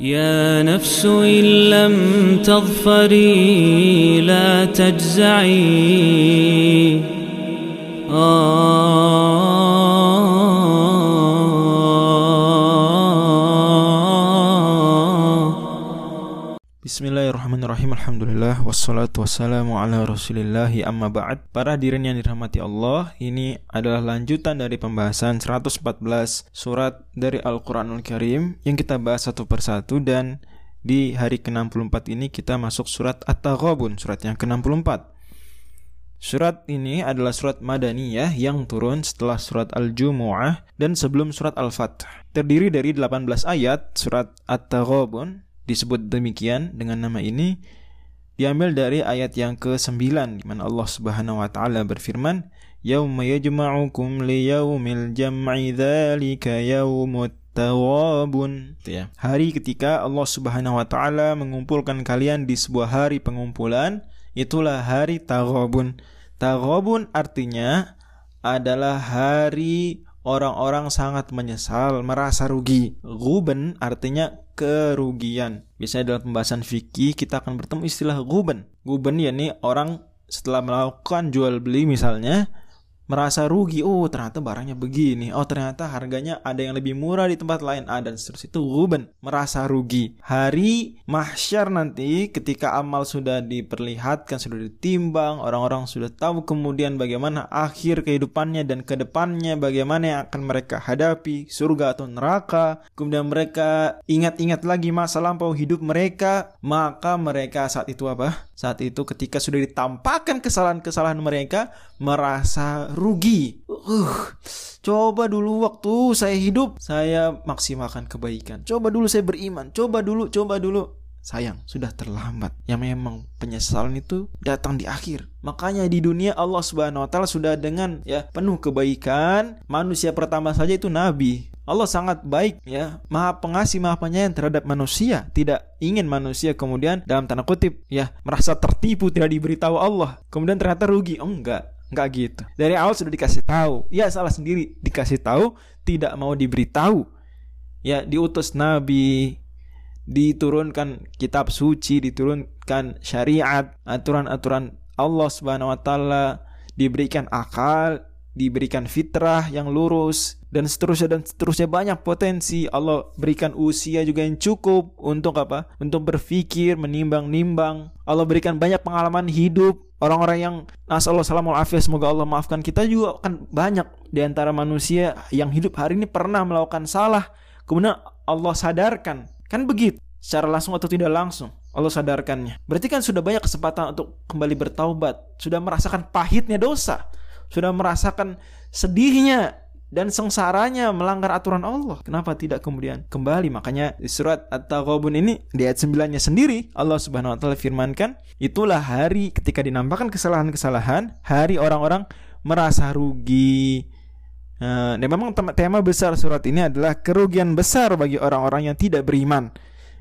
يا نفس إن لم تظفري لا تجزعي. Bismillahirrahmanirrahim. Alhamdulillah. Wassalatu wassalamu ala rasulillahi. Amma ba'd. Para hadirin yang dirahmati Allah Ini adalah lanjutan dari pembahasan 114 surat dari Al-Quranul Karim Yang kita bahas satu persatu. Dan di hari ke-64 ini kita masuk surat At-Taghabun Surat yang ke-64 Surat ini adalah surat Madaniyah yang turun setelah surat Al-Jumu'ah dan sebelum surat Al-Fath. Terdiri dari 18 ayat, surat At-Taghabun disebut demikian dengan nama ini diambil dari ayat yang ke-9 di mana Allah Subhanahu wa taala berfirman yauma yajma'ukum liyaumil jam'i dzalika yaumut tawabun ya. Hari ketika Allah Subhanahu wa taala mengumpulkan kalian di sebuah hari pengumpulan itulah hari taghabun. Taghabun artinya adalah hari orang-orang sangat menyesal, merasa rugi. Guben artinya kerugian. Biasanya dalam pembahasan fikih kita akan bertemu istilah guben. Guben ya nih orang setelah melakukan jual beli misalnya merasa rugi oh ternyata barangnya begini. Oh ternyata harganya ada yang lebih murah di tempat lain. Ah dan seterusnya. Itu ruben merasa rugi. Hari mahsyar nanti ketika amal sudah diperlihatkan sudah ditimbang orang-orang sudah tahu kemudian bagaimana akhir kehidupannya dan ke depannya bagaimana yang akan mereka hadapi surga atau neraka. Kemudian mereka ingat-ingat lagi masa lampau hidup mereka maka mereka saat itu apa? Saat itu ketika sudah ditampakkan kesalahan-kesalahan mereka merasa rugi. Uh, coba dulu waktu saya hidup saya maksimalkan kebaikan. Coba dulu saya beriman. Coba dulu, coba dulu. Sayang, sudah terlambat. Yang memang penyesalan itu datang di akhir. Makanya di dunia Allah Subhanahu wa taala sudah dengan ya penuh kebaikan. Manusia pertama saja itu nabi. Allah sangat baik ya, maha pengasih, maha penyayang terhadap manusia. Tidak ingin manusia kemudian dalam tanda kutip ya merasa tertipu tidak diberitahu Allah. Kemudian ternyata rugi. Oh enggak, enggak gitu. Dari awal sudah dikasih tahu. Ya salah sendiri dikasih tahu, tidak mau diberitahu. Ya diutus nabi, diturunkan kitab suci, diturunkan syariat, aturan-aturan Allah Subhanahu wa taala, diberikan akal, diberikan fitrah yang lurus dan seterusnya dan seterusnya. Banyak potensi. Allah berikan usia juga yang cukup untuk apa? Untuk berpikir, menimbang-nimbang. Allah berikan banyak pengalaman hidup. Orang-orang yang nasallahu salamul afiyah semoga Allah maafkan. Kita juga kan banyak di antara manusia yang hidup hari ini pernah melakukan salah. Kemudian Allah sadarkan. Kan begitu? Secara langsung atau tidak langsung Allah sadarkannya. Berarti kan sudah banyak kesempatan untuk kembali bertaubat. Sudah merasakan pahitnya dosa sudah merasakan sedihnya dan sengsaranya melanggar aturan Allah. Kenapa tidak kemudian kembali? Makanya di surat At-Taghabun ini di ayat 9-nya sendiri Allah Subhanahu wa taala firmankan, itulah hari ketika dinampakkan kesalahan-kesalahan, hari orang-orang merasa rugi. Nah, dan memang tema besar surat ini adalah kerugian besar bagi orang-orang yang tidak beriman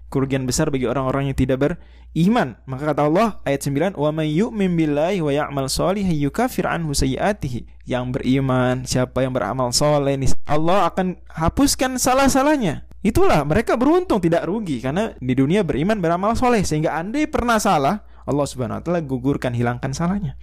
kerugian besar bagi orang-orang yang tidak beriman. Maka kata Allah ayat 9, "Wa may yu'min billahi wa ya'mal shalihan yukafir anhu sayyi'atihi." Yang beriman, siapa yang beramal soleh, Allah akan hapuskan salah-salahnya. Itulah mereka beruntung tidak rugi karena di dunia beriman beramal soleh sehingga andai pernah salah Allah Subhanahu wa taala gugurkan hilangkan salahnya.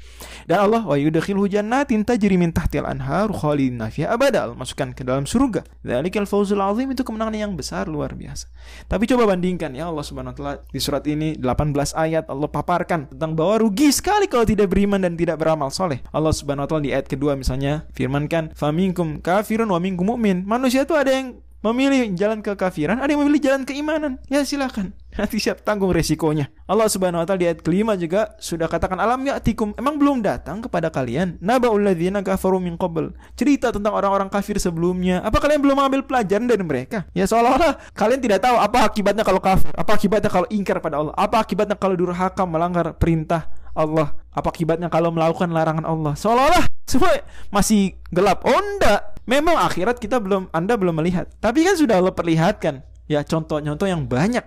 Dan Allah wa yudkhilhu jannatin tajri min tahtil anhar khalidina fiha abada. Masukkan ke dalam surga. Dzalikal fawzul azim itu kemenangan yang besar luar biasa. Tapi coba bandingkan ya Allah Subhanahu wa taala di surat ini 18 ayat Allah paparkan tentang bahwa rugi sekali kalau tidak beriman dan tidak beramal soleh. Allah Subhanahu wa taala di ayat kedua misalnya firmankan faminkum kafirun wa minkum mu'min. Manusia itu ada yang memilih jalan kekafiran, ada yang memilih jalan keimanan. Ya silakan. Nanti siap tanggung resikonya. Allah Subhanahu wa taala di ayat kelima juga sudah katakan alam ya'tikum. Emang belum datang kepada kalian nabaul ladzina kafaru min qabl. Cerita tentang orang-orang kafir sebelumnya. Apa kalian belum mengambil pelajaran dari mereka? Ya seolah-olah kalian tidak tahu apa akibatnya kalau kafir, apa akibatnya kalau ingkar pada Allah, apa akibatnya kalau durhaka melanggar perintah Allah, apa akibatnya kalau melakukan larangan Allah. Seolah-olah semua masih gelap. Oh enggak, Memang akhirat kita belum Anda belum melihat, tapi kan sudah Allah perlihatkan ya contoh-contoh yang banyak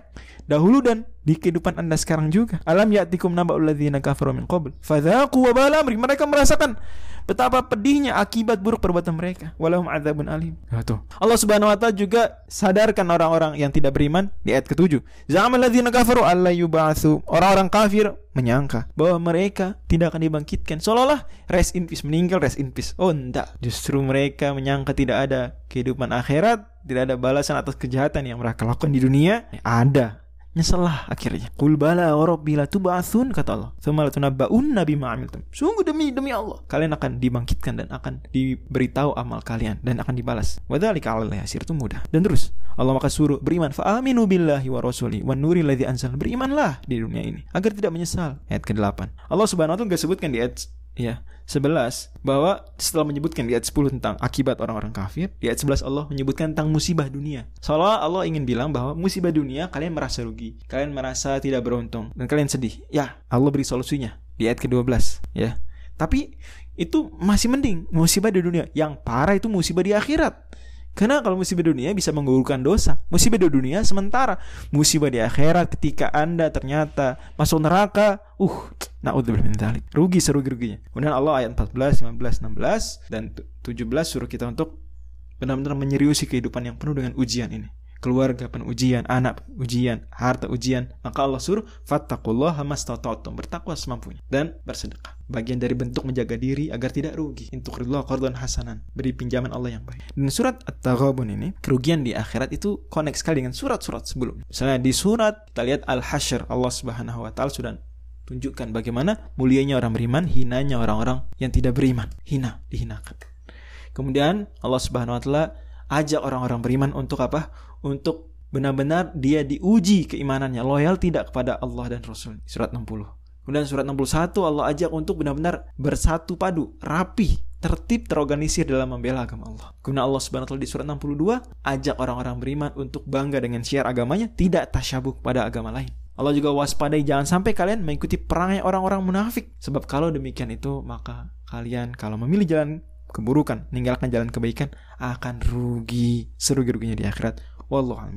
dahulu dan di kehidupan Anda sekarang juga. Alam ya'tikum naba'ul ladzina kafaru min qabl. Fadzaqu wabala amri. Mereka merasakan betapa pedihnya akibat buruk perbuatan mereka. Walahum adzabun alim. Tuh. Allah Subhanahu wa taala juga sadarkan orang-orang yang tidak beriman di ayat ke-7. Za'amal ladzina kafaru alla yub'atsu. Orang-orang kafir menyangka bahwa mereka tidak akan dibangkitkan. Seolah-olah rest in peace meninggal rest in peace. Oh, enggak. Justru mereka menyangka tidak ada kehidupan akhirat, tidak ada balasan atas kejahatan yang mereka lakukan di dunia. Ada nyeselah akhirnya. Qul bala wa rabbi la tub'atsun kata Allah. Tsumma latunabba'unna bima amiltum. Sungguh demi demi Allah, kalian akan dibangkitkan dan akan diberitahu amal kalian dan akan dibalas. Wa dzalika 'alal yasir itu mudah. Dan terus Allah maka suruh beriman fa aminu billahi wa rasuli wan nuri ladzi anzal. Berimanlah di dunia ini agar tidak menyesal. Ayat ke-8. Allah Subhanahu wa taala enggak sebutkan di ayat ya 11 bahwa setelah menyebutkan di ayat 10 tentang akibat orang-orang kafir, di ayat 11 Allah menyebutkan tentang musibah dunia. Seolah Allah ingin bilang bahwa musibah dunia kalian merasa rugi, kalian merasa tidak beruntung dan kalian sedih. Ya, Allah beri solusinya di ayat ke-12 ya. Tapi itu masih mending musibah di dunia. Yang parah itu musibah di akhirat. Karena kalau musibah dunia bisa menggugurkan dosa. Musibah di dunia sementara. Musibah di akhirat ketika Anda ternyata masuk neraka, uh, naudzubillah min dzalik. Rugi serugi-ruginya. Kemudian Allah ayat 14, 15, 16 dan 17 suruh kita untuk benar-benar menyeriusi kehidupan yang penuh dengan ujian ini keluarga penuh ujian, anak ujian, harta ujian, maka Allah suruh fattaqullaha mastata'tum, bertakwa semampunya dan bersedekah. Bagian dari bentuk menjaga diri agar tidak rugi. Intuqrillah qardhan hasanan, beri pinjaman Allah yang baik. Dan surat At-Taghabun ini, kerugian di akhirat itu connect sekali dengan surat-surat sebelumnya. Misalnya di surat kita lihat Al-Hasyr, Allah Subhanahu wa taala sudah tunjukkan bagaimana mulianya orang beriman, hinanya orang-orang yang tidak beriman. Hina, dihinakan. Kemudian Allah Subhanahu wa taala ajak orang-orang beriman untuk apa? Untuk benar-benar dia diuji keimanannya, loyal tidak kepada Allah dan Rasul. Surat 60. Kemudian surat 61 Allah ajak untuk benar-benar bersatu padu, rapi, tertib, terorganisir dalam membela agama Allah. Kemudian Allah Subhanahu wa di surat 62 ajak orang-orang beriman untuk bangga dengan syiar agamanya, tidak tasyabuh pada agama lain. Allah juga waspadai jangan sampai kalian mengikuti perangai orang-orang munafik. Sebab kalau demikian itu maka kalian kalau memilih jalan keburukan, meninggalkan jalan kebaikan akan rugi serugi-ruginya di akhirat. Wallahu a'lam